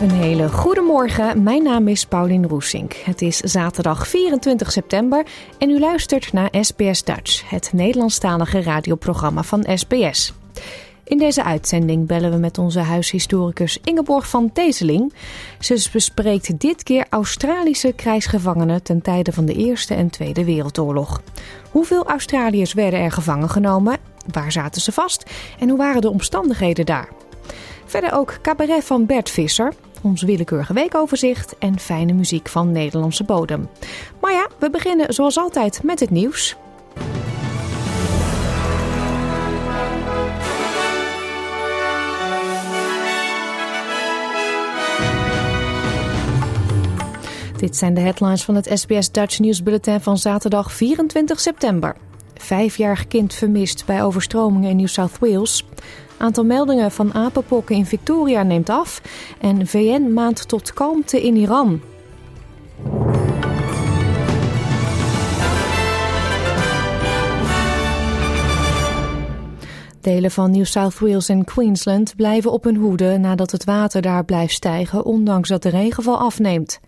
Een hele goede morgen. Mijn naam is Paulien Roesink. Het is zaterdag 24 september en u luistert naar SBS Dutch, het Nederlandstalige radioprogramma van SBS. In deze uitzending bellen we met onze huishistoricus Ingeborg van Teeseling. Ze bespreekt dit keer Australische krijgsgevangenen ten tijde van de Eerste en Tweede Wereldoorlog. Hoeveel Australiërs werden er gevangen genomen? Waar zaten ze vast? En hoe waren de omstandigheden daar? Verder ook cabaret van Bert Visser, ons willekeurige weekoverzicht en fijne muziek van Nederlandse bodem. Maar ja, we beginnen zoals altijd met het nieuws. Dit zijn de headlines van het SBS Dutch News Bulletin van zaterdag 24 september. Vijfjarig kind vermist bij overstromingen in New South Wales. Aantal meldingen van apenpokken in Victoria neemt af. En VN maand tot kalmte in Iran. Delen van New South Wales en Queensland blijven op hun hoede nadat het water daar blijft stijgen, ondanks dat de regenval afneemt.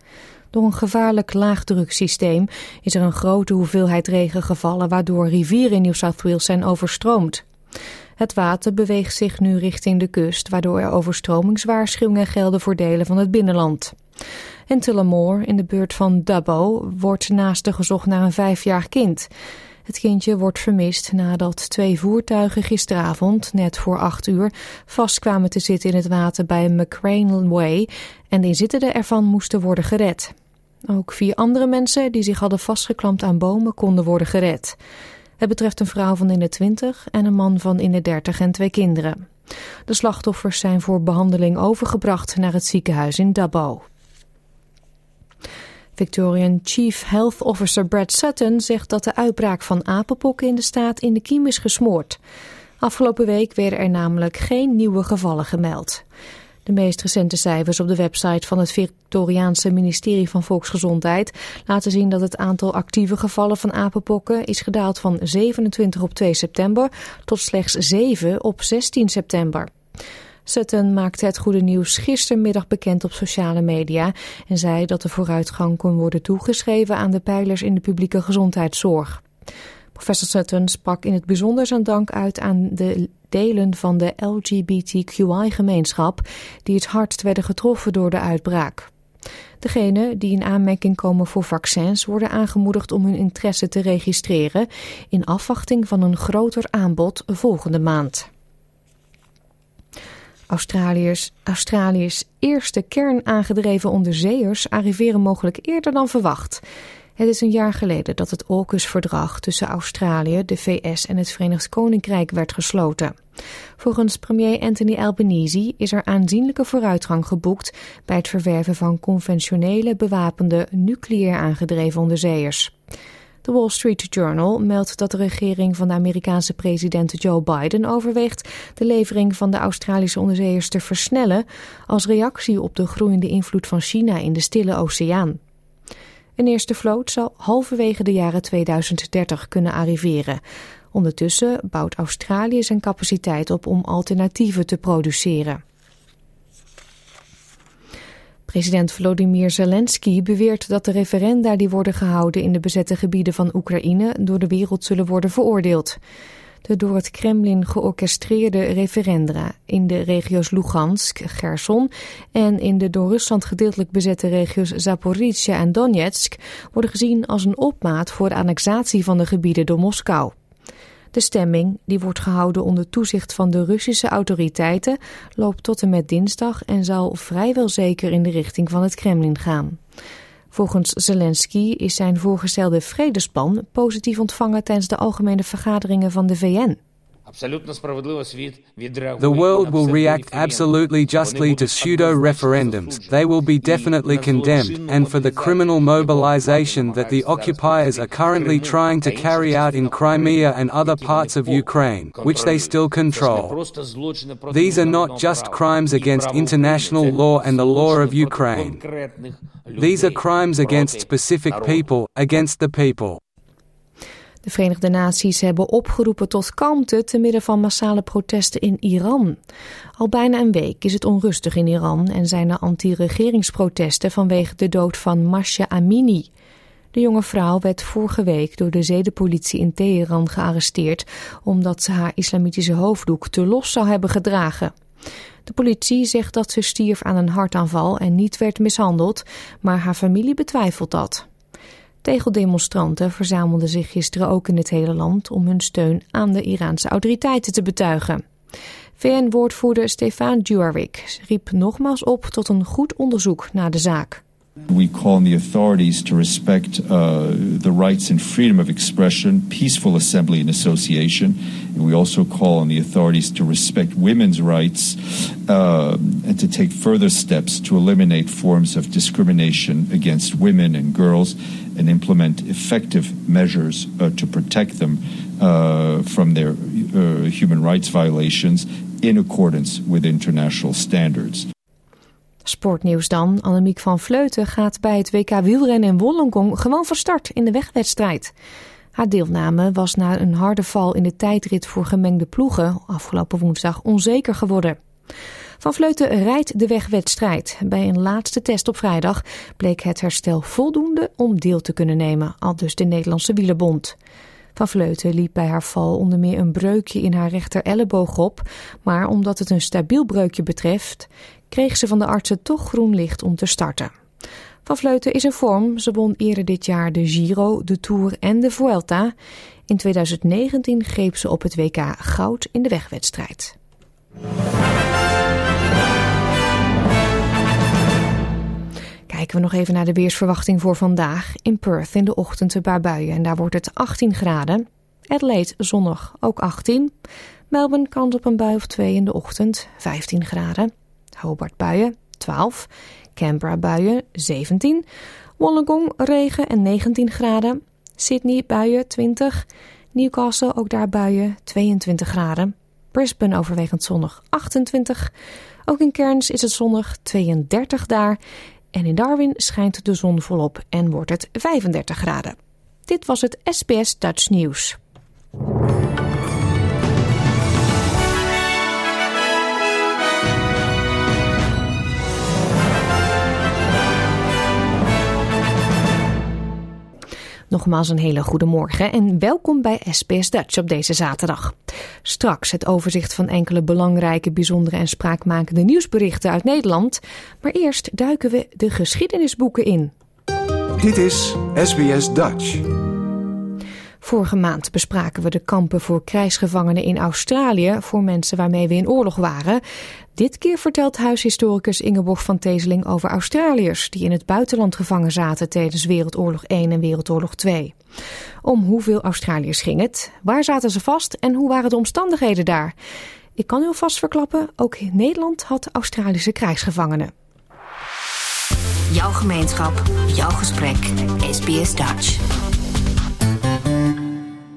Door een gevaarlijk laagdruksysteem is er een grote hoeveelheid regen gevallen, waardoor rivieren in New South Wales zijn overstroomd. Het water beweegt zich nu richting de kust, waardoor er overstromingswaarschuwingen gelden voor delen van het binnenland. In Tullamore, in de buurt van Dubbo, wordt naast gezocht naar een vijfjarig kind. Het kindje wordt vermist nadat twee voertuigen gisteravond, net voor acht uur, vast kwamen te zitten in het water bij McCrane Way en de inzittenden ervan moesten worden gered. Ook vier andere mensen die zich hadden vastgeklampt aan bomen konden worden gered. Het betreft een vrouw van in de 20 en een man van in de 30 en twee kinderen. De slachtoffers zijn voor behandeling overgebracht naar het ziekenhuis in Dubbo. Victorian Chief Health Officer Brad Sutton zegt dat de uitbraak van apenpokken in de staat in de kiem is gesmoord. Afgelopen week werden er namelijk geen nieuwe gevallen gemeld. De meest recente cijfers op de website van het Victoriaanse ministerie van Volksgezondheid laten zien dat het aantal actieve gevallen van apenpokken is gedaald van 27 op 2 september tot slechts 7 op 16 september. Sutton maakte het goede nieuws gistermiddag bekend op sociale media en zei dat de vooruitgang kon worden toegeschreven aan de pijlers in de publieke gezondheidszorg. Professor Sutton sprak in het bijzonder zijn dank uit aan de delen van de LGBTQI-gemeenschap die het hardst werden getroffen door de uitbraak. Degenen die in aanmerking komen voor vaccins worden aangemoedigd om hun interesse te registreren in afwachting van een groter aanbod volgende maand. Australiërs, Australiërs eerste kernaangedreven onderzeeërs arriveren mogelijk eerder dan verwacht. Het is een jaar geleden dat het AUKUS-verdrag tussen Australië, de VS en het Verenigd Koninkrijk werd gesloten. Volgens premier Anthony Albanese is er aanzienlijke vooruitgang geboekt bij het verwerven van conventionele bewapende nucleair aangedreven onderzeeërs. De Wall Street Journal meldt dat de regering van de Amerikaanse president Joe Biden overweegt de levering van de Australische onderzeeërs te versnellen als reactie op de groeiende invloed van China in de Stille Oceaan. Een eerste vloot zal halverwege de jaren 2030 kunnen arriveren. Ondertussen bouwt Australië zijn capaciteit op om alternatieven te produceren. President Volodymyr Zelensky beweert dat de referenda die worden gehouden in de bezette gebieden van Oekraïne door de wereld zullen worden veroordeeld. De door het Kremlin georchestreerde referenda in de regio's Lugansk, Gerson en in de door Rusland gedeeltelijk bezette regio's Zaporizhia en Donetsk worden gezien als een opmaat voor de annexatie van de gebieden door Moskou. De stemming, die wordt gehouden onder toezicht van de Russische autoriteiten, loopt tot en met dinsdag en zal vrijwel zeker in de richting van het Kremlin gaan. Volgens Zelensky is zijn voorgestelde vredesplan positief ontvangen tijdens de algemene vergaderingen van de VN. The world will react absolutely justly to pseudo referendums. They will be definitely condemned, and for the criminal mobilization that the occupiers are currently trying to carry out in Crimea and other parts of Ukraine, which they still control. These are not just crimes against international law and the law of Ukraine. These are crimes against specific people, against the people. De Verenigde Naties hebben opgeroepen tot kalmte te midden van massale protesten in Iran. Al bijna een week is het onrustig in Iran en zijn er anti-regeringsprotesten vanwege de dood van Masha Amini. De jonge vrouw werd vorige week door de zedenpolitie in Teheran gearresteerd omdat ze haar islamitische hoofddoek te los zou hebben gedragen. De politie zegt dat ze stierf aan een hartaanval en niet werd mishandeld, maar haar familie betwijfelt dat. Tegeldemonstranten verzamelden zich gisteren ook in het hele land om hun steun aan de Iraanse autoriteiten te betuigen. VN-woordvoerder Stefan Dujarric riep nogmaals op tot een goed onderzoek naar de zaak. We call on the authorities to respect uh, the rights and freedom of expression, peaceful assembly and association. And we also call on the authorities to respect women's rights uh, and to take further steps to eliminate forms of discrimination against women and girls and implement effective measures uh, to protect them uh, from their uh, human rights violations in accordance with international standards. Sportnieuws dan. Annemiek van Vleuten gaat bij het WK wielrennen in Wollongong gewoon van start in de wegwedstrijd. Haar deelname was na een harde val in de tijdrit voor gemengde ploegen afgelopen woensdag onzeker geworden. Van Vleuten rijdt de wegwedstrijd. Bij een laatste test op vrijdag bleek het herstel voldoende om deel te kunnen nemen, al dus de Nederlandse wielerbond. Van Vleuten liep bij haar val onder meer een breukje in haar rechter elleboog op, maar omdat het een stabiel breukje betreft, kreeg ze van de artsen toch groen licht om te starten. Van Vleuten is in vorm. Ze won eerder dit jaar de Giro, de Tour en de Vuelta. In 2019 greep ze op het WK goud in de wegwedstrijd. Kijken we nog even naar de weersverwachting voor vandaag. In Perth in de ochtend een paar buien en daar wordt het 18 graden. Adelaide zonnig ook 18. Melbourne kans op een bui of 2 in de ochtend 15 graden. Hobart buien 12. Canberra buien 17. Wollongong regen en 19 graden. Sydney buien 20. Newcastle ook daar buien 22 graden. Brisbane overwegend zonnig 28. Ook in Cairns is het zonnig 32 daar. En in Darwin schijnt de zon volop en wordt het 35 graden. Dit was het SBS Dutch News. Nogmaals een hele goede morgen en welkom bij SBS Dutch op deze zaterdag. Straks het overzicht van enkele belangrijke, bijzondere en spraakmakende nieuwsberichten uit Nederland. Maar eerst duiken we de geschiedenisboeken in. Dit is SBS Dutch. Vorige maand bespraken we de kampen voor krijgsgevangenen in Australië voor mensen waarmee we in oorlog waren. Dit keer vertelt huishistoricus Ingeborg van Teeseling over Australiërs die in het buitenland gevangen zaten tijdens Wereldoorlog 1 en Wereldoorlog 2. Om hoeveel Australiërs ging het? Waar zaten ze vast en hoe waren de omstandigheden daar? Ik kan u alvast verklappen, ook Nederland had Australische krijgsgevangenen. Jouw gemeenschap, jouw gesprek, SBS Dutch.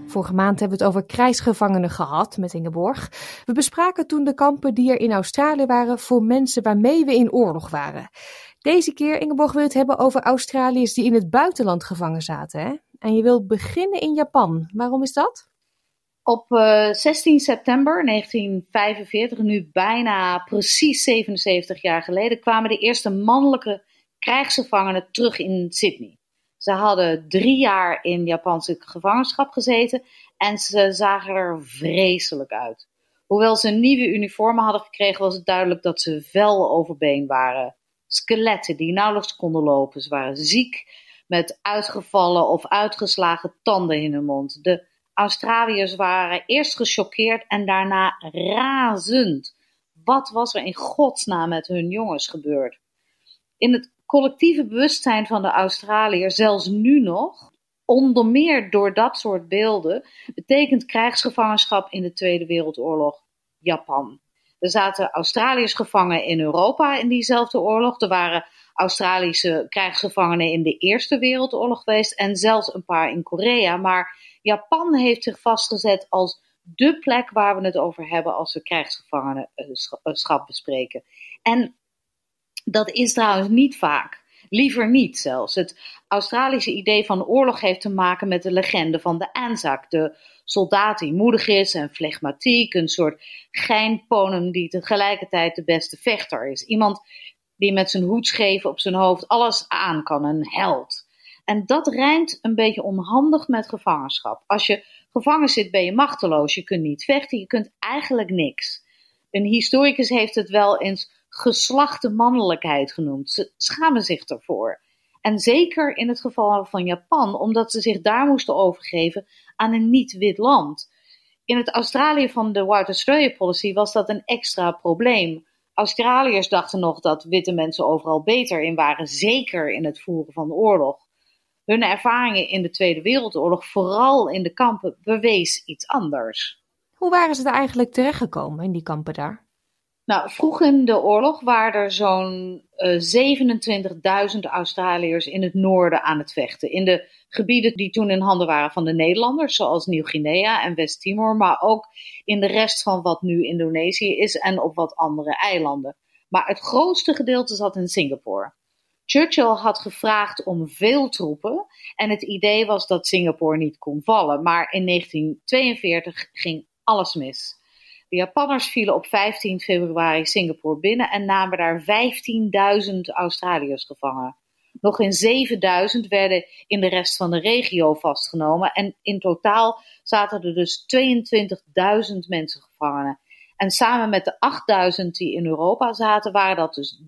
Vorige maand hebben we het over krijgsgevangenen gehad met Ingeborg. We bespraken toen de kampen die er in Australië waren voor mensen waarmee we in oorlog waren. Deze keer, Ingeborg, wil het hebben over Australiërs die in het buitenland gevangen zaten. Hè? En je wilt beginnen in Japan. Waarom is dat? Op 16 eh, september 1945, nu bijna precies 77 jaar geleden, kwamen de eerste mannelijke krijgsgevangenen terug in Sydney. Ze hadden drie jaar in Japanse gevangenschap gezeten en ze zagen er vreselijk uit. Hoewel ze nieuwe uniformen hadden gekregen, was het duidelijk dat ze vel overbeen waren. Skeletten die nauwelijks konden lopen. Ze waren ziek, met uitgevallen of uitgeslagen tanden in hun mond. De Australiërs waren eerst gechoqueerd en daarna razend. Wat was er in godsnaam met hun jongens gebeurd? In het collectieve bewustzijn van de Australiërs, zelfs nu nog, onder meer door dat soort beelden, betekent krijgsgevangenschap in de Tweede Wereldoorlog Japan. Er zaten Australiërs gevangen in Europa in diezelfde oorlog. Er waren Australische krijgsgevangenen in de Eerste Wereldoorlog geweest en zelfs een paar in Korea. Maar Japan heeft zich vastgezet als de plek waar we het over hebben als we krijgsgevangenschap bespreken. En dat is trouwens niet vaak. Liever niet zelfs. Het Australische idee van oorlog heeft te maken met de legende van de Anzac. De soldaat die moedig is en flegmatiek. Een soort geinponem die tegelijkertijd de beste vechter is. Iemand die met zijn hoed op zijn hoofd alles aan kan. Een held. En dat rijmt een beetje onhandig met gevangenschap. Als je gevangen zit ben je machteloos. Je kunt niet vechten. Je kunt eigenlijk niks. Een historicus heeft het wel eens geslachte mannelijkheid genoemd. Ze schamen zich ervoor. En zeker in het geval van Japan, omdat ze zich daar moesten overgeven aan een niet-wit land. In het Australië van de White Australia Policy was dat een extra probleem. Australiërs dachten nog dat witte mensen overal beter in waren, zeker in het voeren van de oorlog. Hun ervaringen in de Tweede Wereldoorlog, vooral in de kampen, bewees iets anders. Hoe waren ze er eigenlijk terechtgekomen in die kampen daar? Nou, vroeg in de oorlog waren er zo'n uh, 27.000 Australiërs in het noorden aan het vechten. In de gebieden die toen in handen waren van de Nederlanders, zoals Nieuw-Guinea en West-Timor, maar ook in de rest van wat nu Indonesië is en op wat andere eilanden. Maar het grootste gedeelte zat in Singapore. Churchill had gevraagd om veel troepen en het idee was dat Singapore niet kon vallen. Maar in 1942 ging alles mis. De Japanners vielen op 15 februari Singapore binnen en namen daar 15.000 Australiërs gevangen. Nog in 7000 werden in de rest van de regio vastgenomen en in totaal zaten er dus 22.000 mensen gevangen. En samen met de 8000 die in Europa zaten, waren dat dus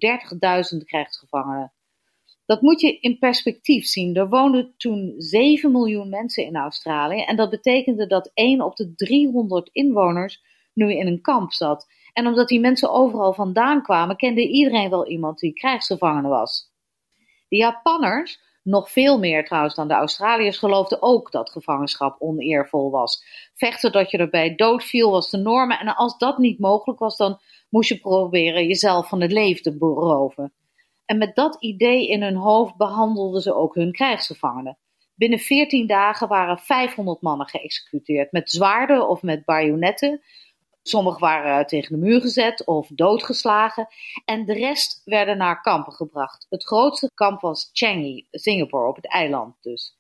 30.000 krijgsgevangenen. Dat moet je in perspectief zien. Er woonden toen 7 miljoen mensen in Australië en dat betekende dat 1 op de 300 inwoners nu in een kamp zat. En omdat die mensen overal vandaan kwamen, kende iedereen wel iemand die krijgsgevangene was. De Japanners, nog veel meer trouwens dan de Australiërs, geloofden ook dat gevangenschap oneervol was. Vechten dat je erbij doodviel was de norm en als dat niet mogelijk was, dan moest je proberen jezelf van het leven te beroven. En met dat idee in hun hoofd behandelden ze ook hun krijgsgevangenen. Binnen 14 dagen waren 500 mannen geëxecuteerd met zwaarden of met bajonetten, Sommigen waren tegen de muur gezet of doodgeslagen en de rest werden naar kampen gebracht. Het grootste kamp was Changi, Singapore, op het eiland dus.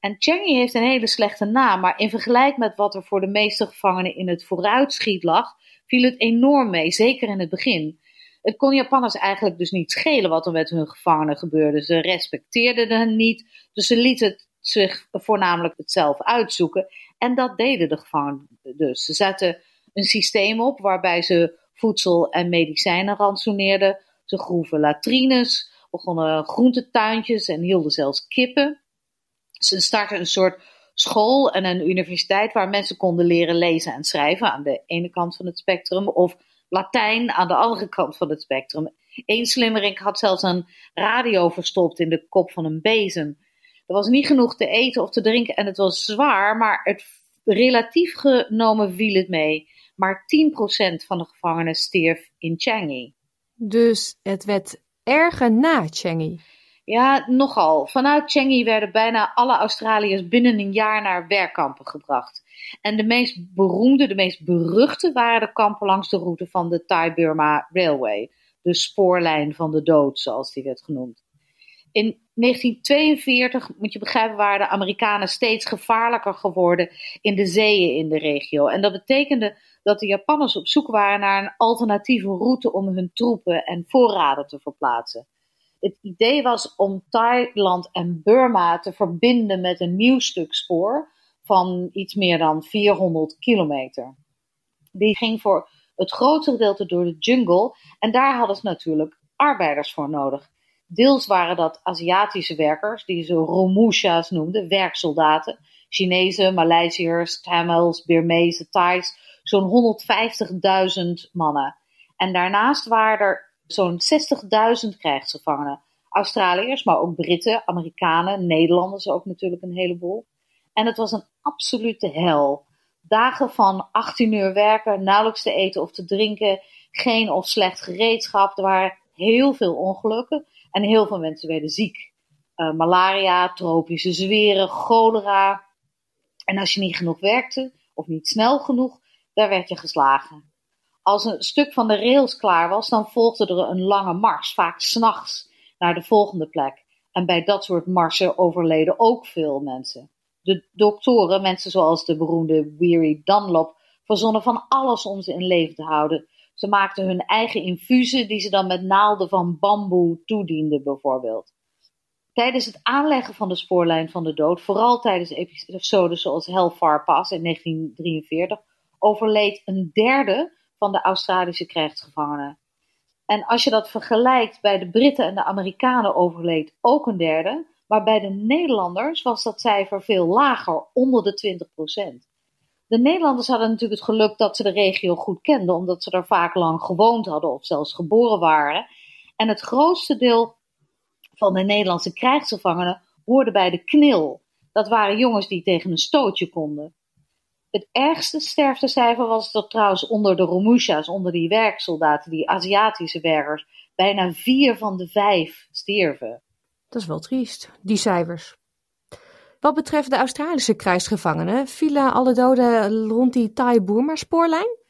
En Changi heeft een hele slechte naam, maar in vergelijking met wat er voor de meeste gevangenen in het vooruitschiet lag, viel het enorm mee, zeker in het begin. Het kon Japanners eigenlijk dus niet schelen wat er met hun gevangenen gebeurde. Ze respecteerden hen niet, dus ze lieten het zich voornamelijk het zelf uitzoeken. En dat deden de gevangenen dus. Ze zetten een systeem op waarbij ze voedsel en medicijnen rantsoeneerden. Ze groeven latrines, begonnen groentetuintjes en hielden zelfs kippen. Ze startten een soort school en een universiteit waar mensen konden leren lezen en schrijven aan de ene kant van het spectrum of Latijn aan de andere kant van het spectrum. Eén slimmerik had zelfs een radio verstopt in de kop van een bezem. Er was niet genoeg te eten of te drinken en het was zwaar, maar het, relatief genomen viel het mee maar 10% van de gevangenen stierf in Changi. Dus het werd erger na Changi? Ja, nogal. Vanuit Changi werden bijna alle Australiërs binnen een jaar naar werkkampen gebracht. En de meest beroemde, de meest beruchte waren de kampen langs de route van de Thai-Burma Railway. De spoorlijn van de dood, zoals die werd genoemd. In 1942, moet je begrijpen, waren de Amerikanen steeds gevaarlijker geworden in de zeeën in de regio. En dat betekende dat de Japanners op zoek waren naar een alternatieve route om hun troepen en voorraden te verplaatsen. Het idee was om Thailand en Burma te verbinden met een nieuw stuk spoor van iets meer dan 400 kilometer. Die ging voor het grootste gedeelte door de jungle en daar hadden ze natuurlijk arbeiders voor nodig. Deels waren dat Aziatische werkers, die ze Romusha's noemden, werksoldaten, Chinezen, Maleisiërs, Tamils, Birmezen, Thais, zo'n 150.000 mannen. En daarnaast waren er zo'n 60.000 krijgsgevangenen. Australiërs, maar ook Britten, Amerikanen, Nederlanders ook natuurlijk een heleboel. En het was een absolute hel. Dagen van 18 uur werken, nauwelijks te eten of te drinken, geen of slecht gereedschap. Er waren heel veel ongelukken en heel veel mensen werden ziek. Uh, malaria, tropische zweren, cholera. En als je niet genoeg werkte of niet snel genoeg, daar werd je geslagen. Als een stuk van de rails klaar was, dan volgde er een lange mars, vaak s'nachts, naar de volgende plek. En bij dat soort marsen overleden ook veel mensen. De doktoren, mensen zoals de beroemde Weary Dunlop, verzonnen van alles om ze in leven te houden. Ze maakten hun eigen infusen die ze dan met naalden van bamboe toedienden bijvoorbeeld. Tijdens het aanleggen van de spoorlijn van de dood, vooral tijdens episodes zoals Hellfire Pass in 1943, overleed een derde van de Australische krijgsgevangenen. En als je dat vergelijkt bij de Britten en de Amerikanen overleed ook een derde, maar bij de Nederlanders was dat cijfer veel lager, onder de 20% De Nederlanders hadden natuurlijk het geluk dat ze de regio goed kenden, omdat ze er vaak lang gewoond hadden of zelfs geboren waren. En het grootste deel van de Nederlandse krijgsgevangenen hoorde bij de knil. Dat waren jongens die tegen een stootje konden. Het ergste sterftecijfer was dat trouwens onder de Romusha's, onder die werksoldaten, die Aziatische werkers. Bijna vier van de vijf stierven. Dat is wel triest, die cijfers. Wat betreft de Australische krijgsgevangenen, vielen alle doden rond die Thai-Burma-spoorlijn?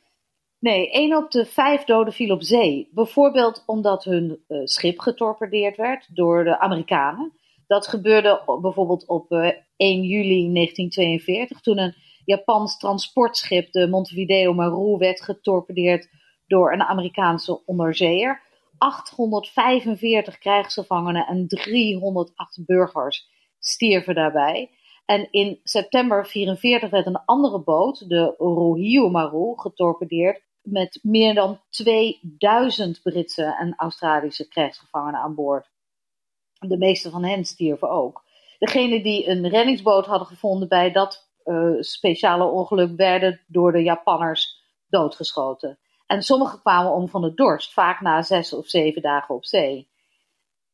Nee, één op de vijf doden viel op zee. Bijvoorbeeld omdat hun uh, schip getorpedeerd werd door de Amerikanen. Dat gebeurde bijvoorbeeld op uh, eh, 1 juli 1942, toen een Japans transportschip, de Montevideo Maru, werd getorpedeerd door een Amerikaanse onderzeeër. 845 krijgsgevangenen en 308 burgers stierven daarbij. En in september 1944 werd een andere boot, de Rohio Maru, getorpedeerd met meer dan 2000 Britse en Australische krijgsgevangenen aan boord. De meeste van hen stierven ook. Degenen die een reddingsboot hadden gevonden bij dat uh, speciale ongeluk werden door de Japanners doodgeschoten. En sommigen kwamen om van de dorst, vaak na zes of zeven dagen op zee.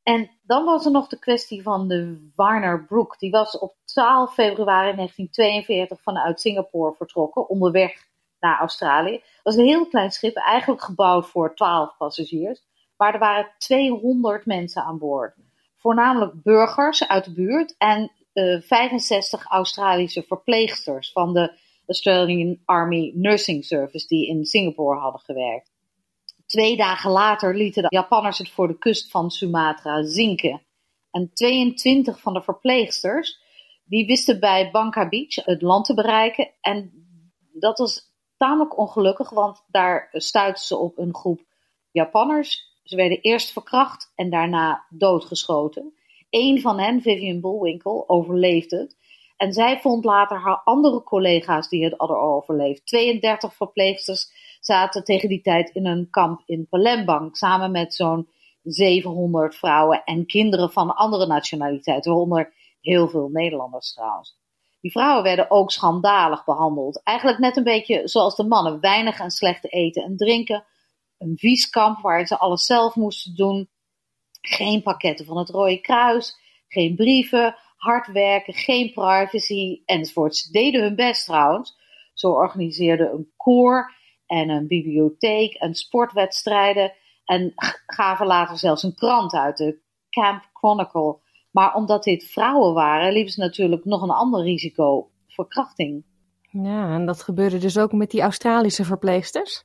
En dan was er nog de kwestie van de Warner Brook. Die was op 12 februari 1942 vanuit Singapore vertrokken, onderweg naar Australië. Dat was een heel klein schip, eigenlijk gebouwd voor 12 passagiers. Maar er waren 200 mensen aan boord. Voornamelijk burgers uit de buurt en 65 eh, Australische verpleegsters van de Australian Army Nursing Service die in Singapore hadden gewerkt. Twee dagen later lieten de Japanners het voor de kust van Sumatra zinken. En 22 van de verpleegsters die wisten bij Bangka Beach het land te bereiken. En dat was tamelijk ongelukkig, want daar stuitten ze op een groep Japanners. Ze werden eerst verkracht en daarna doodgeschoten. Eén van hen, Vivian Bullwinkle, overleefde. En zij vond later haar andere collega's die het hadden overleefd. 32 verpleegsters zaten tegen die tijd in een kamp in Palembang. Samen met zo'n 700 vrouwen en kinderen van andere nationaliteiten. Waaronder heel veel Nederlanders trouwens. Die vrouwen werden ook schandalig behandeld. Eigenlijk net een beetje zoals de mannen. Weinig en slecht eten en drinken. Een vies kamp waar ze alles zelf moesten doen. Geen pakketten van het Rode Kruis, geen brieven, hard werken, geen privacy enzovoort. Ze deden hun best trouwens. Zo organiseerden een koor en een bibliotheek en sportwedstrijden en gaven later zelfs een krant uit, de Camp Chronicle. Maar omdat dit vrouwen waren, liepen ze natuurlijk nog een ander risico, verkrachting. Ja, en dat gebeurde dus ook met die Australische verpleegsters?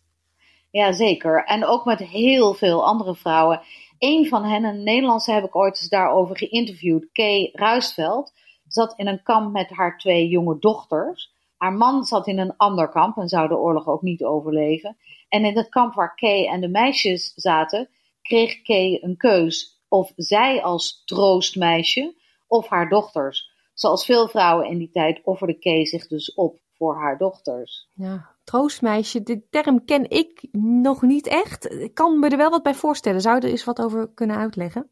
Ja, zeker. En ook met heel veel andere vrouwen. Een van hen, een Nederlandse, heb ik ooit eens daarover geïnterviewd. Kay Ruisveld zat in een kamp met haar twee jonge dochters. Haar man zat in een ander kamp en zou de oorlog ook niet overleven. En in het kamp waar Kay en de meisjes zaten, kreeg Kay een keus. Of zij als troostmeisje of haar dochters. Zoals veel vrouwen in die tijd offerde Kay zich dus op voor haar dochters. Ja, troostmeisje, de term ken ik nog niet echt. Ik kan me er wel wat bij voorstellen. Zou je er eens wat over kunnen uitleggen?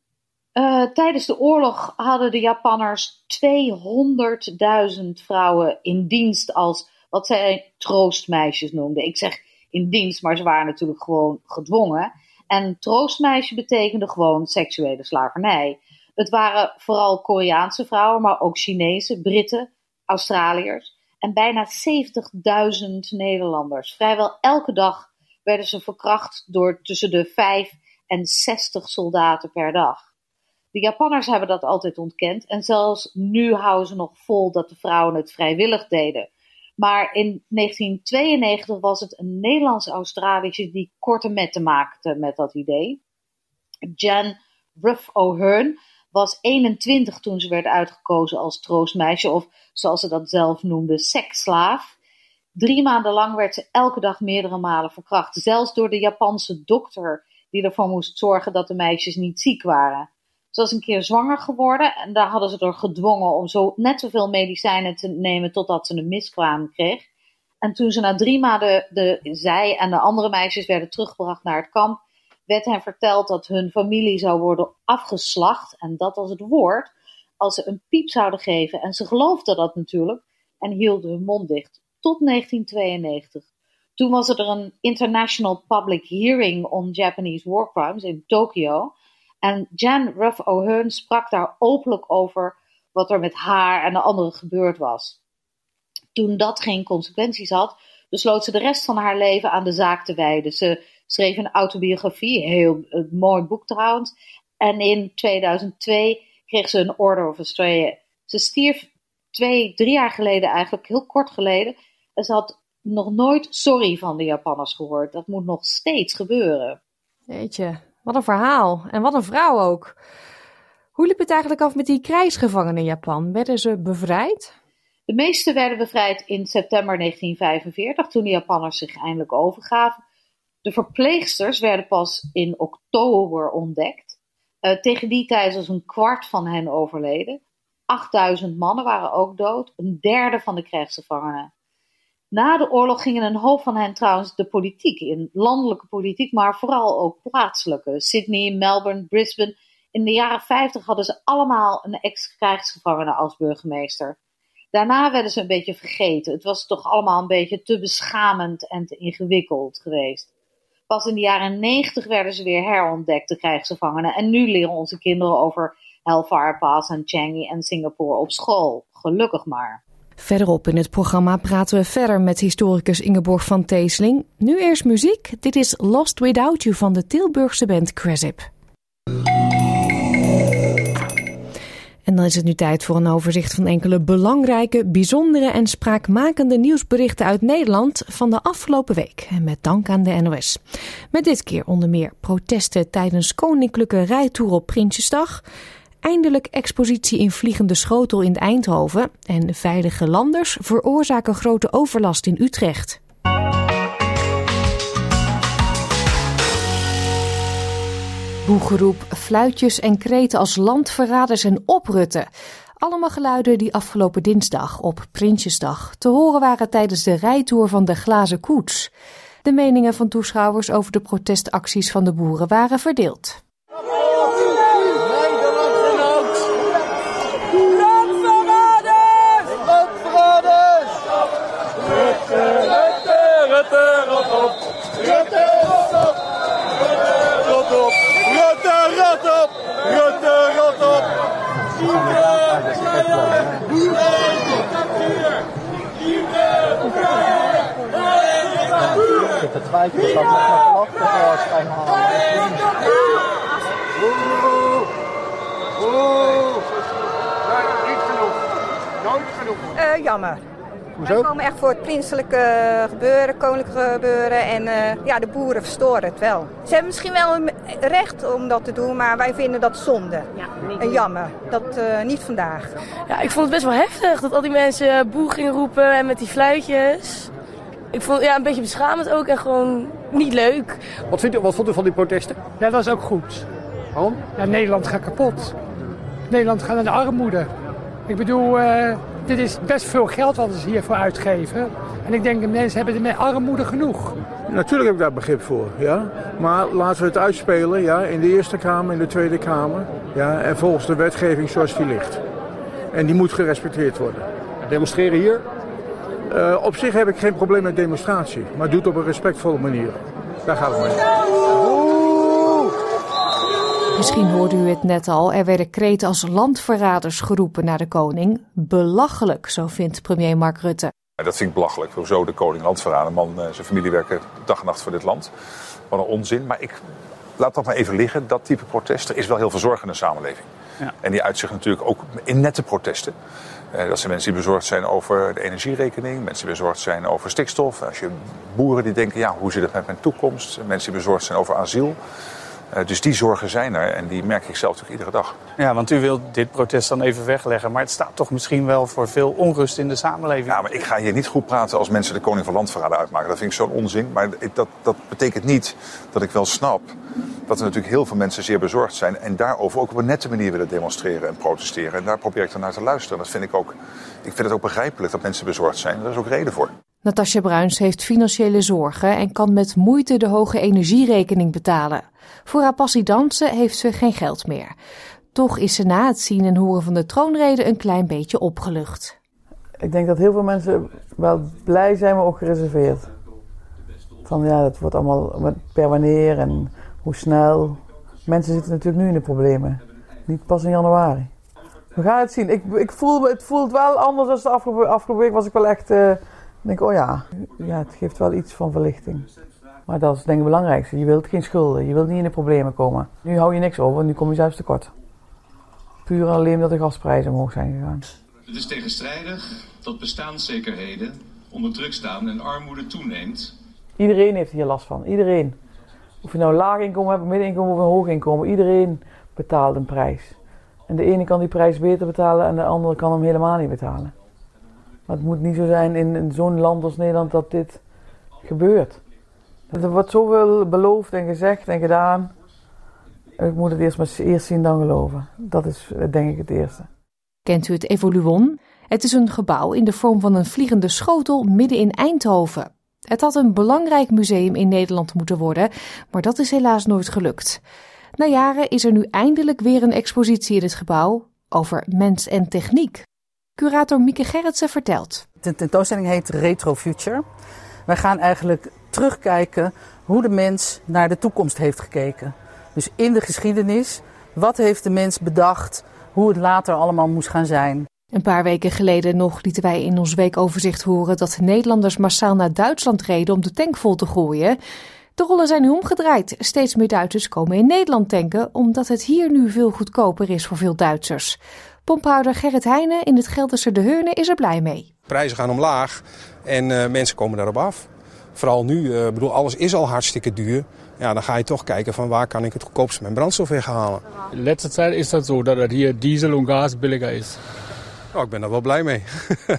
Uh, tijdens de oorlog hadden de Japanners 200.000 vrouwen in dienst als wat zij troostmeisjes noemden. Ik zeg in dienst, maar ze waren natuurlijk gewoon gedwongen. En troostmeisje betekende gewoon seksuele slavernij. Het waren vooral Koreaanse vrouwen, maar ook Chinese, Britten, Australiërs en bijna 70.000 Nederlanders. Vrijwel elke dag werden ze verkracht door tussen de 5 en 60 soldaten per dag. De Japanners hebben dat altijd ontkend en zelfs nu houden ze nog vol dat de vrouwen het vrijwillig deden. Maar in 1992 was het een Nederlands-Australische die korte metten maakte met dat idee. Jan Ruff O'Hearn was 21 toen ze werd uitgekozen als troostmeisje, of zoals ze dat zelf noemde, seksslaaf. Drie maanden lang werd ze elke dag meerdere malen verkracht, zelfs door de Japanse dokter die ervoor moest zorgen dat de meisjes niet ziek waren. Ze was een keer zwanger geworden en daar hadden ze er gedwongen om zo net zoveel medicijnen te nemen totdat ze een miskraam kreeg. En toen ze na drie maanden de, zij en de andere meisjes werden teruggebracht naar het kamp, werd hen verteld dat hun familie zou worden afgeslacht. En dat was het woord. Als ze een piep zouden geven. En ze geloofden dat natuurlijk. En hielden hun mond dicht. Tot 1992. Toen was er een International Public Hearing on Japanese War Crimes in Tokio. En Jan Ruff O'Hearn sprak daar openlijk over wat er met haar en de anderen gebeurd was. Toen dat geen consequenties had, besloot ze de rest van haar leven aan de zaak te wijden. Ze schreef een autobiografie, heel een mooi boek trouwens. En in 2002 kreeg ze een Order of Australia. Ze stierf twee, drie jaar geleden eigenlijk, heel kort geleden. En ze had nog nooit sorry van de Japanners gehoord. Dat moet nog steeds gebeuren. je, wat een verhaal. En wat een vrouw ook. Hoe liep het eigenlijk af met die krijgsgevangenen in Japan? Werden ze bevrijd? De meeste werden bevrijd in september 1945, toen de Japanners zich eindelijk overgaven. De verpleegsters werden pas in oktober ontdekt. Uh, tegen die tijd was een kwart van hen overleden. 8000 mannen waren ook dood, een derde van de krijgsgevangenen. Na de oorlog gingen een hoop van hen trouwens de politiek in, landelijke politiek, maar vooral ook plaatselijke. Sydney, Melbourne, Brisbane. In de jaren 50 hadden ze allemaal een ex-krijgsgevangene als burgemeester. Daarna werden ze een beetje vergeten. Het was toch allemaal een beetje te beschamend en te ingewikkeld geweest. Pas in de jaren 90 werden ze weer herontdekt, de krijgsgevangenen. En nu leren onze kinderen over Hellfire Pass en Changi en Singapore op school. Gelukkig maar. Verderop in het programma praten we verder met historicus Ingeborg van Teesling. Nu eerst muziek. Dit is Lost Without You van de Tilburgse band Cresip. En dan is het nu tijd voor een overzicht van enkele belangrijke, bijzondere en spraakmakende nieuwsberichten uit Nederland van de afgelopen week. En met dank aan de NOS. Met dit keer onder meer protesten tijdens Koninklijke Rijtour op Prinsjesdag. Eindelijk expositie in Vliegende Schotel in Eindhoven. En veilige landers veroorzaken grote overlast in Utrecht. Boegeroep, fluitjes en kreten als landverraders en oprutten. Allemaal geluiden die afgelopen dinsdag op Prinsjesdag te horen waren tijdens de rijtour van de Glazen Koets. De meningen van toeschouwers over de protestacties van de boeren waren verdeeld. Het twijfel dat nog een tevoorschijn halen. Oeh, niet genoeg. Nooit genoeg. Uh, jammer. Hoezo? We komen echt voor het prinselijke gebeuren, koninklijke gebeuren. En uh, ja, de boeren verstoren het wel. Ze hebben misschien wel een recht om dat te doen, maar wij vinden dat zonde. Ja, en jammer. Dat uh, niet vandaag. Ja, ik vond het best wel heftig dat al die mensen boer gingen roepen en met die fluitjes. Ik vond ja, een beetje beschamend ook en gewoon niet leuk. Wat, vindt u, wat vond u van die protesten? Ja, dat is ook goed. Waarom? Ja, Nederland gaat kapot. Nederland gaat naar de armoede. Ik bedoel, uh, dit is best veel geld wat ze hiervoor uitgeven. En ik denk, de mensen hebben er met armoede genoeg. Natuurlijk heb ik daar begrip voor, ja. Maar laten we het uitspelen, ja, in de Eerste Kamer, in de Tweede Kamer. Ja, en volgens de wetgeving zoals die ligt. En die moet gerespecteerd worden. Demonstreren hier? Uh, op zich heb ik geen probleem met demonstratie. Maar doe het op een respectvolle manier. Daar gaat het mee. Misschien hoorde u het net al, er werden kreten als landverraders geroepen naar de koning. Belachelijk, zo vindt premier Mark Rutte. Dat vind ik belachelijk. Hoezo de koning landverraden? Man, eh, zijn familie werken dag en nacht voor dit land. Wat een onzin. Maar ik laat dat maar even liggen. Dat type protesten is wel heel veel zorg in de samenleving. Ja. En die uitzicht natuurlijk ook in nette protesten. Eh, dat zijn mensen die bezorgd zijn over de energierekening, mensen die bezorgd zijn over stikstof. Als je boeren die denken, ja, hoe zit het met mijn toekomst? Mensen die bezorgd zijn over asiel. Eh, dus die zorgen zijn er en die merk ik zelf toch iedere dag. Ja, want u wilt dit protest dan even wegleggen. Maar het staat toch misschien wel voor veel onrust in de samenleving. Ja, maar ik ga hier niet goed praten als mensen de koning van landverraden uitmaken. Dat vind ik zo'n onzin. Maar dat, dat betekent niet dat ik wel snap dat er natuurlijk heel veel mensen zeer bezorgd zijn. En daarover ook op een nette manier willen demonstreren en protesteren. En daar probeer ik dan naar te luisteren. Dat vind ik ook, ik vind het ook begrijpelijk dat mensen bezorgd zijn. Daar is ook reden voor. Natasja Bruins heeft financiële zorgen en kan met moeite de hoge energierekening betalen. Voor haar passie dansen heeft ze geen geld meer. Toch is ze na het zien en horen van de troonrede een klein beetje opgelucht. Ik denk dat heel veel mensen wel blij zijn, maar ook gereserveerd. Van ja, het wordt allemaal per wanneer en hoe snel. Mensen zitten natuurlijk nu in de problemen. Niet pas in januari. We gaan het zien. Ik, ik voel, het voelt wel anders dan de afgelopen, week was ik wel echt... Uh, denk, oh ja, ja, het geeft wel iets van verlichting. Maar dat is denk ik het belangrijkste. Je wilt geen schulden, je wilt niet in de problemen komen. Nu hou je niks over, nu kom je zelfs tekort. Puur en alleen omdat de gasprijzen omhoog zijn gegaan. Het is tegenstrijdig dat bestaanszekerheden onder druk staan en armoede toeneemt. Iedereen heeft hier last van, iedereen. Of je nou een laag inkomen hebt, een middeninkomen of een hoog inkomen, iedereen betaalt een prijs. En de ene kan die prijs beter betalen en de andere kan hem helemaal niet betalen. Het moet niet zo zijn in, in zo'n land als Nederland dat dit gebeurt. Er wordt zoveel beloofd en gezegd en gedaan. Ik moet het eerst maar eerst zien dan geloven. Dat is denk ik het eerste. Kent u het Evoluon? Het is een gebouw in de vorm van een vliegende schotel midden in Eindhoven. Het had een belangrijk museum in Nederland moeten worden, maar dat is helaas nooit gelukt. Na jaren is er nu eindelijk weer een expositie in het gebouw over mens en techniek. Curator Mieke Gerritsen vertelt. De tentoonstelling heet Retro Future. Wij gaan eigenlijk terugkijken hoe de mens naar de toekomst heeft gekeken. Dus in de geschiedenis, wat heeft de mens bedacht, hoe het later allemaal moest gaan zijn. Een paar weken geleden nog lieten wij in ons weekoverzicht horen dat Nederlanders massaal naar Duitsland reden om de tank vol te gooien. De rollen zijn nu omgedraaid. Steeds meer Duitsers komen in Nederland tanken, omdat het hier nu veel goedkoper is voor veel Duitsers. Pomphouder Gerrit Heijnen in het Gelderse De Heurne is er blij mee. Prijzen gaan omlaag en uh, mensen komen daarop af. Vooral nu, uh, bedoel, alles is al hartstikke duur. Ja, dan ga je toch kijken van waar kan ik het goedkoopst mijn brandstof weghalen. De laatste tijd is dat zo dat het hier diesel en gas billiger is. Oh, ik ben daar wel blij mee.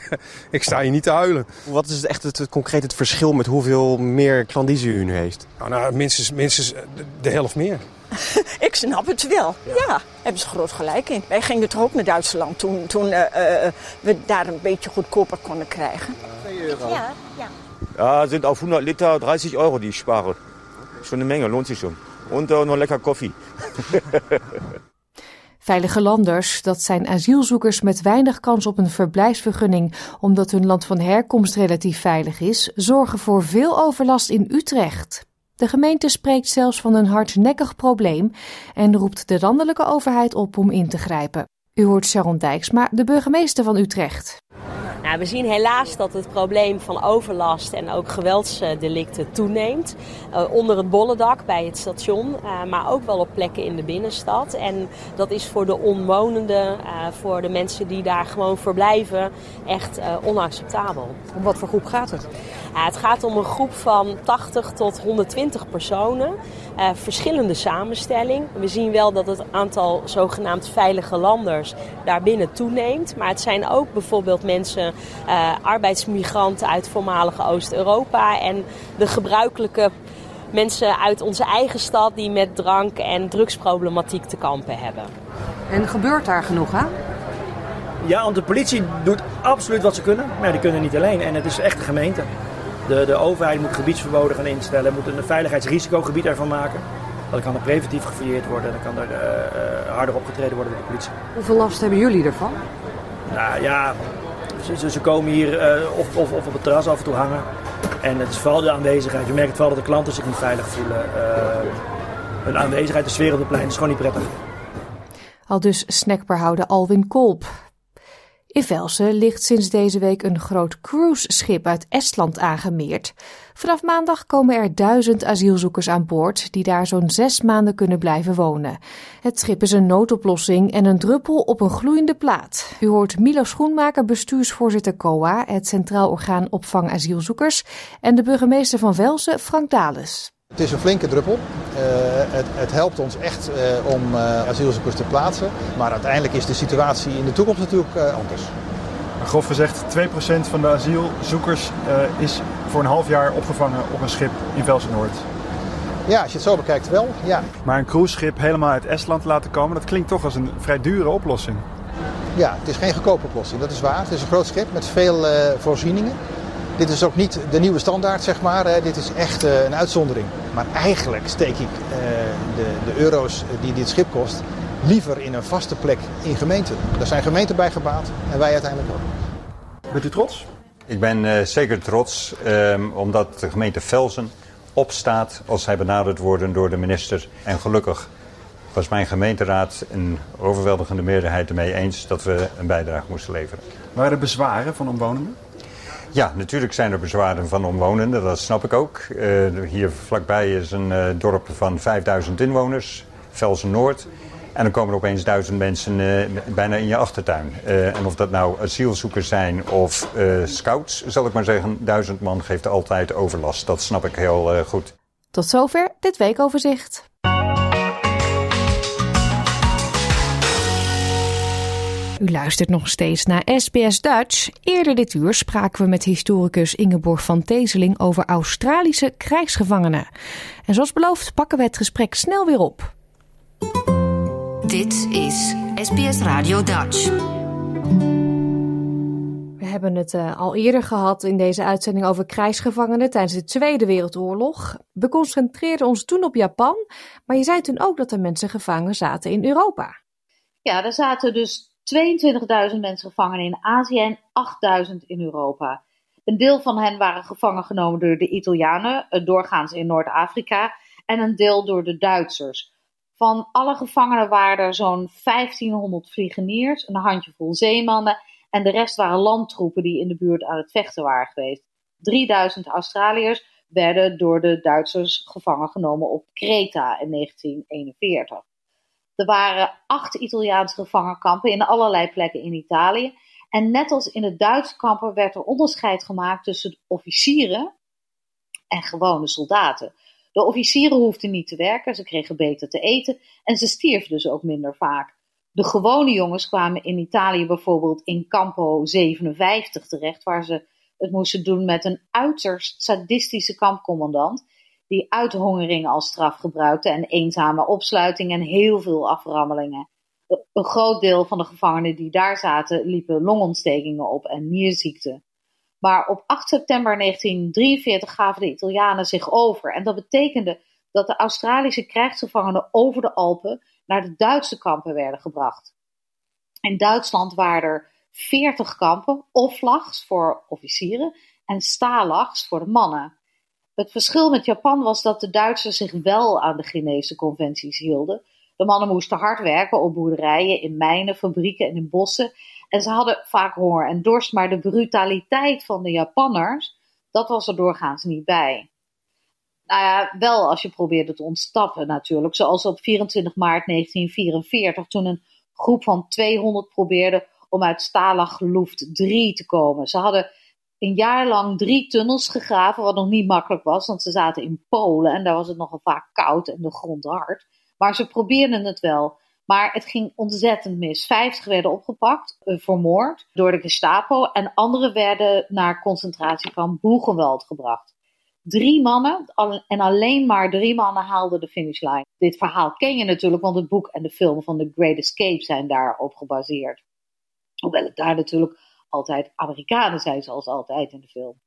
ik sta hier niet te huilen. Wat is echt het, het concreet het verschil met hoeveel meer klandizie u nu heeft? Nou, nou minstens, minstens de helft meer. ik snap het wel. Ja. hebben ze groot gelijk in. Wij gingen toch ook naar Duitsland toen, toen uh, uh, we daar een beetje goedkoper konden krijgen. 2 euro. Ja, ja. Ja, sind auf 100 Liter 30 Euro, die ich spare. Schon eine Menge, lohnt sich schon. Und uh, noch lekker koffie. Veilige landers, dat zijn asielzoekers met weinig kans op een verblijfsvergunning omdat hun land van herkomst relatief veilig is, zorgen voor veel overlast in Utrecht. De gemeente spreekt zelfs van een hardnekkig probleem en roept de landelijke overheid op om in te grijpen. U hoort Sharon Dijksma, de burgemeester van Utrecht. Nou, we zien helaas dat het probleem van overlast en ook geweldsdelicten toeneemt. Uh, onder het bollendak bij het station, uh, maar ook wel op plekken in de binnenstad. En dat is voor de omwonenden, uh, voor de mensen die daar gewoon verblijven, echt onacceptabel. Om wat voor groep gaat het? Het gaat om een groep van 80 tot 120 personen. verschillende samenstelling. We zien wel dat het aantal zogenaamd veilige landers daarbinnen toeneemt. Maar het zijn ook bijvoorbeeld mensen uh, arbeidsmigranten uit voormalige Oost-Europa en de gebruikelijke mensen uit onze eigen stad die met drank- en drugsproblematiek te kampen hebben. En gebeurt daar genoeg aan? Ja, want de politie doet absoluut wat ze kunnen, maar die kunnen niet alleen. En het is echt de gemeente. De, de overheid moet gebiedsverboden gaan instellen, moet een veiligheidsrisicogebied ervan maken. Dan kan er preventief gefouilleerd worden en dan kan er uh, harder opgetreden worden door de politie. Hoeveel last hebben jullie ervan? Nou ja, ze, ze komen hier uh, of, of, of, op het terras af en toe hangen. En het is vooral de aanwezigheid. Je merkt vooral dat de klanten zich niet veilig voelen. Uh, hun aanwezigheid, de sfeer op het plein is gewoon niet prettig. Al dus snackbarhouder Alwin Kolp. In Velsen ligt sinds deze week een groot cruiseschip uit Estland aangemeerd. Vanaf maandag komen er duizend asielzoekers aan boord die daar zo'n zes maanden kunnen blijven wonen. Het schip is een noodoplossing en een druppel op een gloeiende plaat. U hoort Milo Schoenmaker, bestuursvoorzitter COA, het Centraal Orgaan Opvang Asielzoekers, en de burgemeester van Velsen, Frank Dales. Het is een flinke druppel. Uh, het, het, helpt ons echt uh, om uh, asielzoekers te plaatsen. Maar uiteindelijk is de situatie in de toekomst natuurlijk anders. Grof gezegd, 2% van de asielzoekers is voor een half jaar opgevangen op een schip in Velsen-Noord. Ja, als je het zo bekijkt wel, ja. Maar een cruiseschip helemaal uit Estland laten komen, dat klinkt toch als een vrij dure oplossing. Ja, het is geen goedkope oplossing, dat is waar. Het is een groot schip met veel voorzieningen. Dit is ook niet de nieuwe standaard, zeg maar. Dit is echt een uitzondering. Maar eigenlijk steek ik de, de euro's die dit schip kost liever in een vaste plek in gemeenten. Daar zijn gemeenten bij gebaat en wij uiteindelijk ook. Bent u trots? Ik ben uh, zeker trots, um, omdat de gemeente Velsen opstaat als zij benaderd worden door de minister. En gelukkig was mijn gemeenteraad een overweldigende meerderheid ermee eens dat we een bijdrage moesten leveren. Waren er bezwaren van omwonenden? Ja, natuurlijk zijn er bezwaren van omwonenden, dat snap ik ook. Uh, hier vlakbij is een uh, dorp van 5000 inwoners, Velsen Noord. En dan komen er opeens duizend mensen uh, bijna in je achtertuin. en of dat nou asielzoekers zijn of scouts, zal ik maar zeggen, duizend man geeft altijd overlast. Dat snap ik heel goed. Tot zover dit weekoverzicht. U luistert nog steeds naar SBS Dutch. Eerder dit uur spraken we met historicus Ingeborg van Teeseling over Australische krijgsgevangenen. En zoals beloofd pakken we het gesprek snel weer op. Dit is SBS Radio Dutch. We hebben het uh, al eerder gehad in deze uitzending over krijgsgevangenen tijdens de Tweede Wereldoorlog. We concentreerden ons toen op Japan, maar je zei toen ook dat er mensen gevangen zaten in Europa. Ja, er zaten dus 22.000 mensen gevangen in Azië en 8.000 in Europa. Een deel van hen waren gevangen genomen door de Italianen, doorgaans in Noord-Afrika, en een deel door de Duitsers. Van alle gevangenen waren er zo'n 1500 vliegeniers, een handjevol zeemannen en de rest waren landtroepen die in de buurt aan het vechten waren geweest. 3000 Australiërs werden door de Duitsers gevangen genomen op Kreta in 1941. Er waren acht Italiaanse gevangenkampen in allerlei plekken in Italië. En net als in de Duitse kampen werd er onderscheid gemaakt tussen officieren en gewone soldaten. De officieren hoefden niet te werken, ze kregen beter te eten en ze stierven dus ook minder vaak. De gewone jongens kwamen in Italië bijvoorbeeld in Campo 57 terecht, waar ze het moesten doen met een uiterst sadistische kampcommandant die uithongering als straf gebruikte en eenzame opsluiting en heel veel aframmelingen. Een groot deel van de gevangenen die daar zaten liepen longontstekingen op en nierziekte. Maar op 8 september 1943 gaven de Italianen zich over en dat betekende dat de Australische krijgsgevangenen over de Alpen naar de Duitse kampen werden gebracht. In Duitsland waren er 40 kampen, oflags voor officieren en stalags voor de mannen. Het verschil met Japan was dat de Duitsers zich wel aan de Geneese conventies hielden. De mannen moesten hard werken op boerderijen, in mijnen, fabrieken en in bossen. En ze hadden vaak honger en dorst, maar de brutaliteit van de Japanners, dat was er doorgaans niet bij. Nou ja, wel als je probeerde te ontsnappen natuurlijk. Zoals op 24 maart 1944, toen een groep van 200 probeerde om uit Stalag Luft 3 te komen. Ze hadden een jaar lang drie tunnels gegraven, wat nog niet makkelijk was, want ze zaten in Polen en daar was het nogal vaak koud en de grond hard. Maar ze probeerden het wel. Maar het ging ontzettend mis. Vijftig werden opgepakt, eh, vermoord door de Gestapo en anderen werden naar concentratiekamp Boegenwald gebracht. Drie mannen, en alleen maar drie mannen haalden de finishlijn. Dit verhaal ken je natuurlijk, want het boek en de film van The Great Escape zijn daarop gebaseerd. Hoewel het daar natuurlijk altijd Amerikanen zijn, zoals altijd in de film.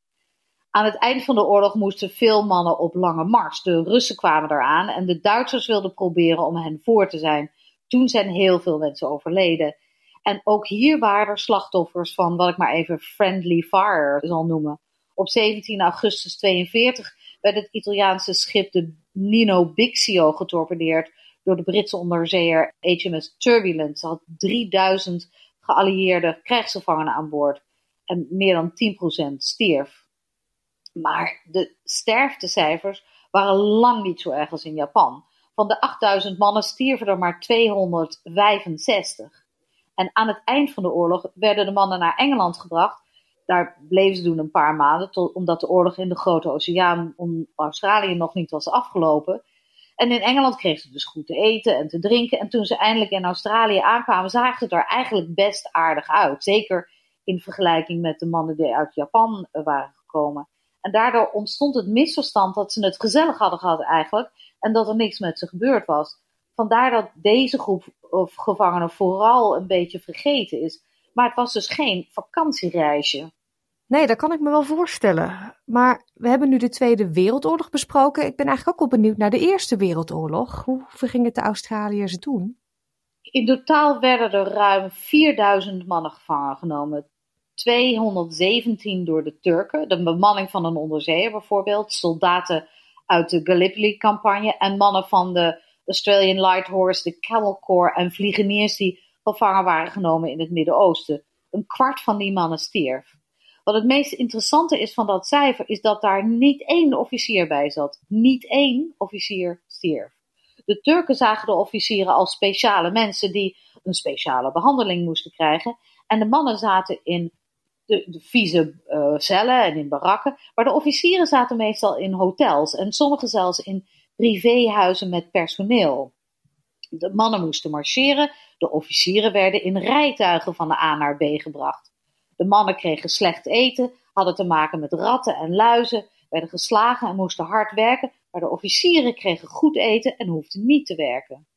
Aan het eind van de oorlog moesten veel mannen op lange mars. De Russen kwamen eraan en de Duitsers wilden proberen om hen voor te zijn. Toen zijn heel veel mensen overleden. En ook hier waren er slachtoffers van wat ik maar even friendly fire zal noemen. Op 17 augustus 42 werd het Italiaanse schip de Nino Bixio getorpedeerd door de Britse onderzeeër HMS Turbulent. Ze had 3000 geallieerde krijgsgevangenen aan boord en meer dan 10% stierf. Maar de sterftecijfers waren lang niet zo erg als in Japan. Van de 8000 mannen stierven er maar 265. En aan het eind van de oorlog werden de mannen naar Engeland gebracht. Daar bleven ze doen een paar maanden, omdat de oorlog in de Grote Oceaan om Australië nog niet was afgelopen. En in Engeland kregen ze dus goed te eten en te drinken. En toen ze eindelijk in Australië aankwamen, zagen ze er eigenlijk best aardig uit. Zeker in vergelijking met de mannen die uit Japan waren gekomen. En daardoor ontstond het misverstand dat ze het gezellig hadden gehad eigenlijk. En dat er niks met ze gebeurd was. Vandaar dat deze groep of gevangenen vooral een beetje vergeten is. Maar het was dus geen vakantiereisje. Nee, dat kan ik me wel voorstellen. Maar we hebben nu de Tweede Wereldoorlog besproken. Ik ben eigenlijk ook wel benieuwd naar de Eerste Wereldoorlog. Hoe verging het de Australiërs toen? In totaal werden er ruim 4000 mannen gevangen genomen. 217 door de Turken, de bemanning van een onderzeeër bijvoorbeeld, soldaten uit de Gallipoli-campagne en mannen van de Australian Light Horse, de Camel Corps en vliegeniers die gevangen waren genomen in het Midden-Oosten. Een kwart van die mannen stierf. Wat het meest interessante is van dat cijfer is dat daar niet één officier bij zat. Niet één officier stierf. De Turken zagen de officieren als speciale mensen die een speciale behandeling moesten krijgen. En de mannen zaten in de, de vieze uh, cellen en in barakken. Maar de officieren zaten meestal in hotels en sommigen zelfs in privéhuizen met personeel. De mannen moesten marcheren, de officieren werden in rijtuigen van de A naar B gebracht. De mannen kregen slecht eten, hadden te maken met ratten en luizen, werden geslagen en moesten hard werken, maar de officieren kregen goed eten en hoefden niet te werken.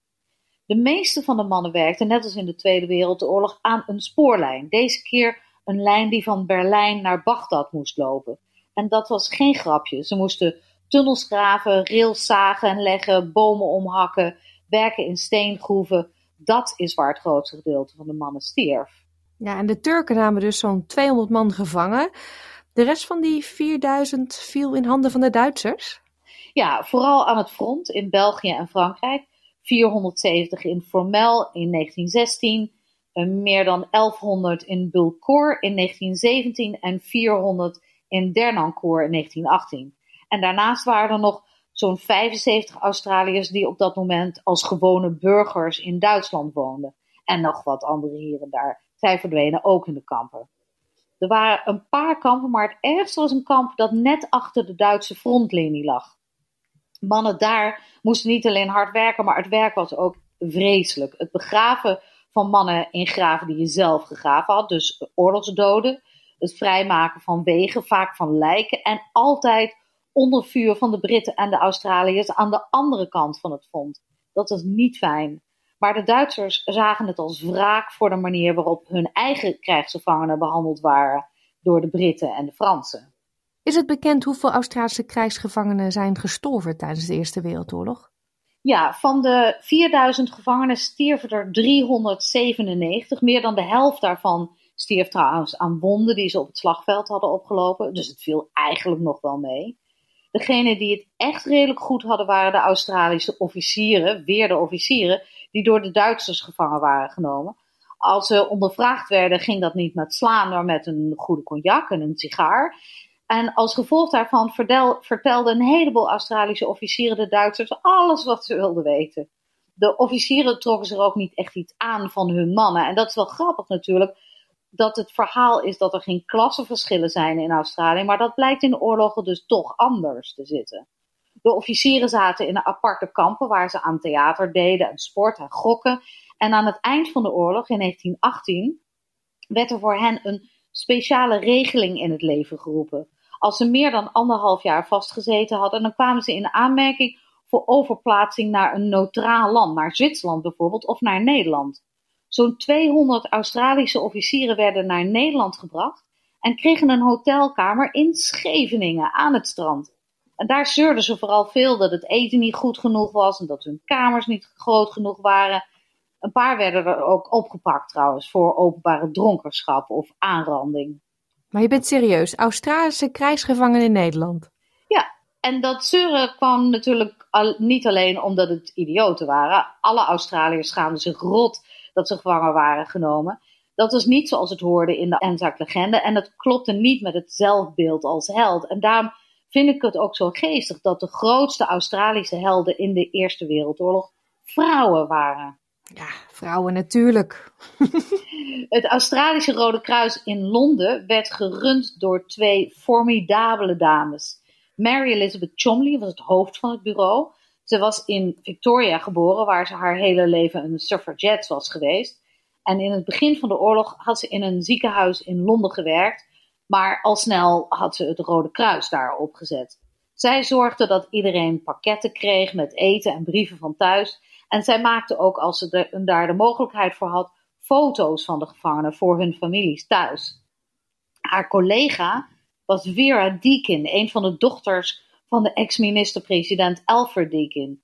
De meeste van de mannen werkten, net als in de Tweede Wereldoorlog, aan een spoorlijn. Deze keer een lijn die van Berlijn naar Bagdad moest lopen. En dat was geen grapje. Ze moesten tunnels graven, rails zagen en leggen, bomen omhakken, werken in steengroeven. Dat is waar het grootste gedeelte van de mannen stierf. Ja, en de Turken namen dus zo'n 200 man gevangen. De rest van die 4000 viel in handen van de Duitsers? Ja, vooral aan het front in België en Frankrijk. 470 in Formel in 1916, meer dan 1100 in Bulcourt in 1917 en 400 in Dernancourt in 1918. En daarnaast waren er nog zo'n 75 Australiërs die op dat moment als gewone burgers in Duitsland woonden. En nog wat anderen hier en daar. Zij verdwenen ook in de kampen. Er waren een paar kampen, maar het ergste was een kamp dat net achter de Duitse frontlinie lag. Mannen daar moesten niet alleen hard werken, maar het werk was ook vreselijk. Het begraven van mannen in graven die je zelf gegraven had, dus oorlogsdoden. Het vrijmaken van wegen, vaak van lijken. En altijd onder vuur van de Britten en de Australiërs aan de andere kant van het front. Dat was niet fijn. Maar de Duitsers zagen het als wraak voor de manier waarop hun eigen krijgsgevangenen behandeld waren door de Britten en de Fransen. Is het bekend hoeveel Australische krijgsgevangenen zijn gestorven tijdens de Eerste Wereldoorlog? Ja, van de 4000 gevangenen stierven er 397. Meer dan de helft daarvan stierf trouwens aan wonden die ze op het slagveld hadden opgelopen. Dus het viel eigenlijk nog wel mee. Degenen die het echt redelijk goed hadden waren de Australische officieren, weer de officieren, die door de Duitsers gevangen waren genomen. Als ze ondervraagd werden, ging dat niet met slaan, maar met een goede cognac en een sigaar. En als gevolg daarvan vertelden een heleboel Australische officieren de Duitsers alles wat ze wilden weten. De officieren trokken zich ook niet echt iets aan van hun mannen. En dat is wel grappig natuurlijk, dat het verhaal is dat er geen klassenverschillen zijn in Australië, maar dat blijkt in oorlogen dus toch anders te zitten. De officieren zaten in aparte kampen waar ze aan theater deden en sport en gokken. En aan het eind van de oorlog, in 1918, werd er voor hen een speciale regeling in het leven geroepen. Als ze meer dan anderhalf jaar vastgezeten hadden, dan kwamen ze in aanmerking voor overplaatsing naar een neutraal land, naar Zwitserland bijvoorbeeld of naar Nederland. Zo'n 200 Australische officieren werden naar Nederland gebracht en kregen een hotelkamer in Scheveningen aan het strand. En daar zeurden ze vooral veel dat het eten niet goed genoeg was en dat hun kamers niet groot genoeg waren. Een paar werden er ook opgepakt trouwens voor openbare dronkenschap of aanranding. Maar je bent serieus, Australische krijgsgevangenen in Nederland? Ja, en dat zeuren kwam natuurlijk al, niet alleen omdat het idioten waren. Alle Australiërs schaamden zich rot dat ze gevangen waren genomen. Dat was niet zoals het hoorde in de Anzac-legende en dat klopte niet met het zelfbeeld als held. En daarom vind ik het ook zo geestig dat de grootste Australische helden in de Eerste Wereldoorlog vrouwen waren. Ja, vrouwen natuurlijk. het Australische Rode Kruis in Londen werd gerund door twee formidabele dames. Mary Elizabeth Chomley was het hoofd van het bureau. Ze was in Victoria geboren, waar ze haar hele leven een suffragette was geweest. En in het begin van de oorlog had ze in een ziekenhuis in Londen gewerkt, maar al snel had ze het Rode Kruis daar opgezet. Zij zorgde dat iedereen pakketten kreeg met eten en brieven van thuis. En zij maakte ook, als ze daar de mogelijkheid voor had, foto's van de gevangenen voor hun families thuis. Haar collega was Vera Deakin, een van de dochters van de ex-minister-president Alfred Deakin.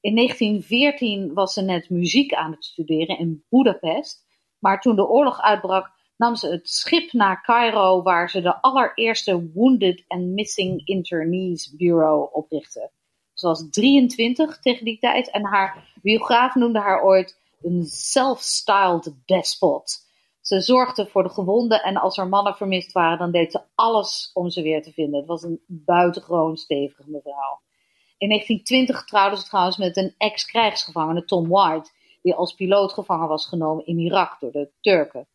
In 1914 was ze net muziek aan het studeren in Budapest, maar toen de oorlog uitbrak nam ze het schip naar Cairo waar ze de allereerste Wounded and Missing Internees Bureau oprichtte. Ze was 23 tegen die tijd en haar biograaf noemde haar ooit een self-styled despot. Ze zorgde voor de gewonden en als er mannen vermist waren, dan deed ze alles om ze weer te vinden. Het was een buitengewoon stevige mevrouw. In 1920 trouwde ze trouwens met een ex-krijgsgevangene, Tom White, die als piloot gevangen was genomen in Irak door de Turken.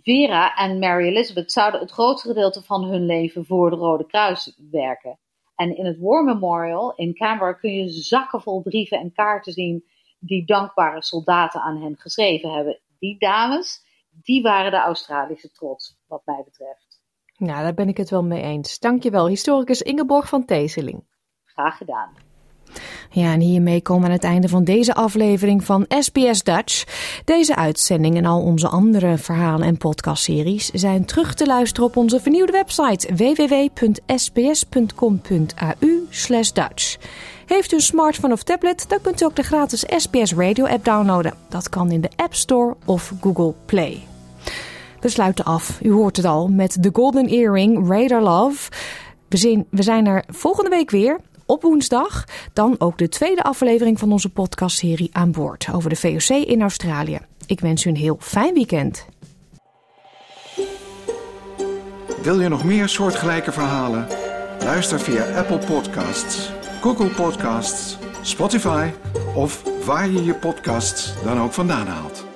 Vera en Mary Elizabeth zouden het grootste gedeelte van hun leven voor de Rode Kruis werken. En in het War Memorial in Canberra kun je zakken vol brieven en kaarten zien die dankbare soldaten aan hen geschreven hebben. Die dames, die waren de Australische trots, wat mij betreft. Nou, daar ben ik het wel mee eens. Dankjewel, historicus Ingeborg van Teeseling. Graag gedaan. Ja, en hiermee komen we aan het einde van deze aflevering van SBS Dutch. Deze uitzending en al onze andere verhalen en podcastseries zijn terug te luisteren op onze vernieuwde website www.sbs.com.au Dutch. Heeft u een smartphone of tablet, dan kunt u ook de gratis SBS Radio app downloaden. Dat kan in de App Store of Google Play. We sluiten af, u hoort het al, met The Golden Earring Radar Love. We zijn er volgende week weer op woensdag. Dan ook de tweede aflevering van onze podcastserie aan boord over de VOC in Australië. Ik wens u een heel fijn weekend. Wil je nog meer soortgelijke verhalen? Luister via Apple Podcasts, Google Podcasts, Spotify of waar je je podcasts dan ook vandaan haalt.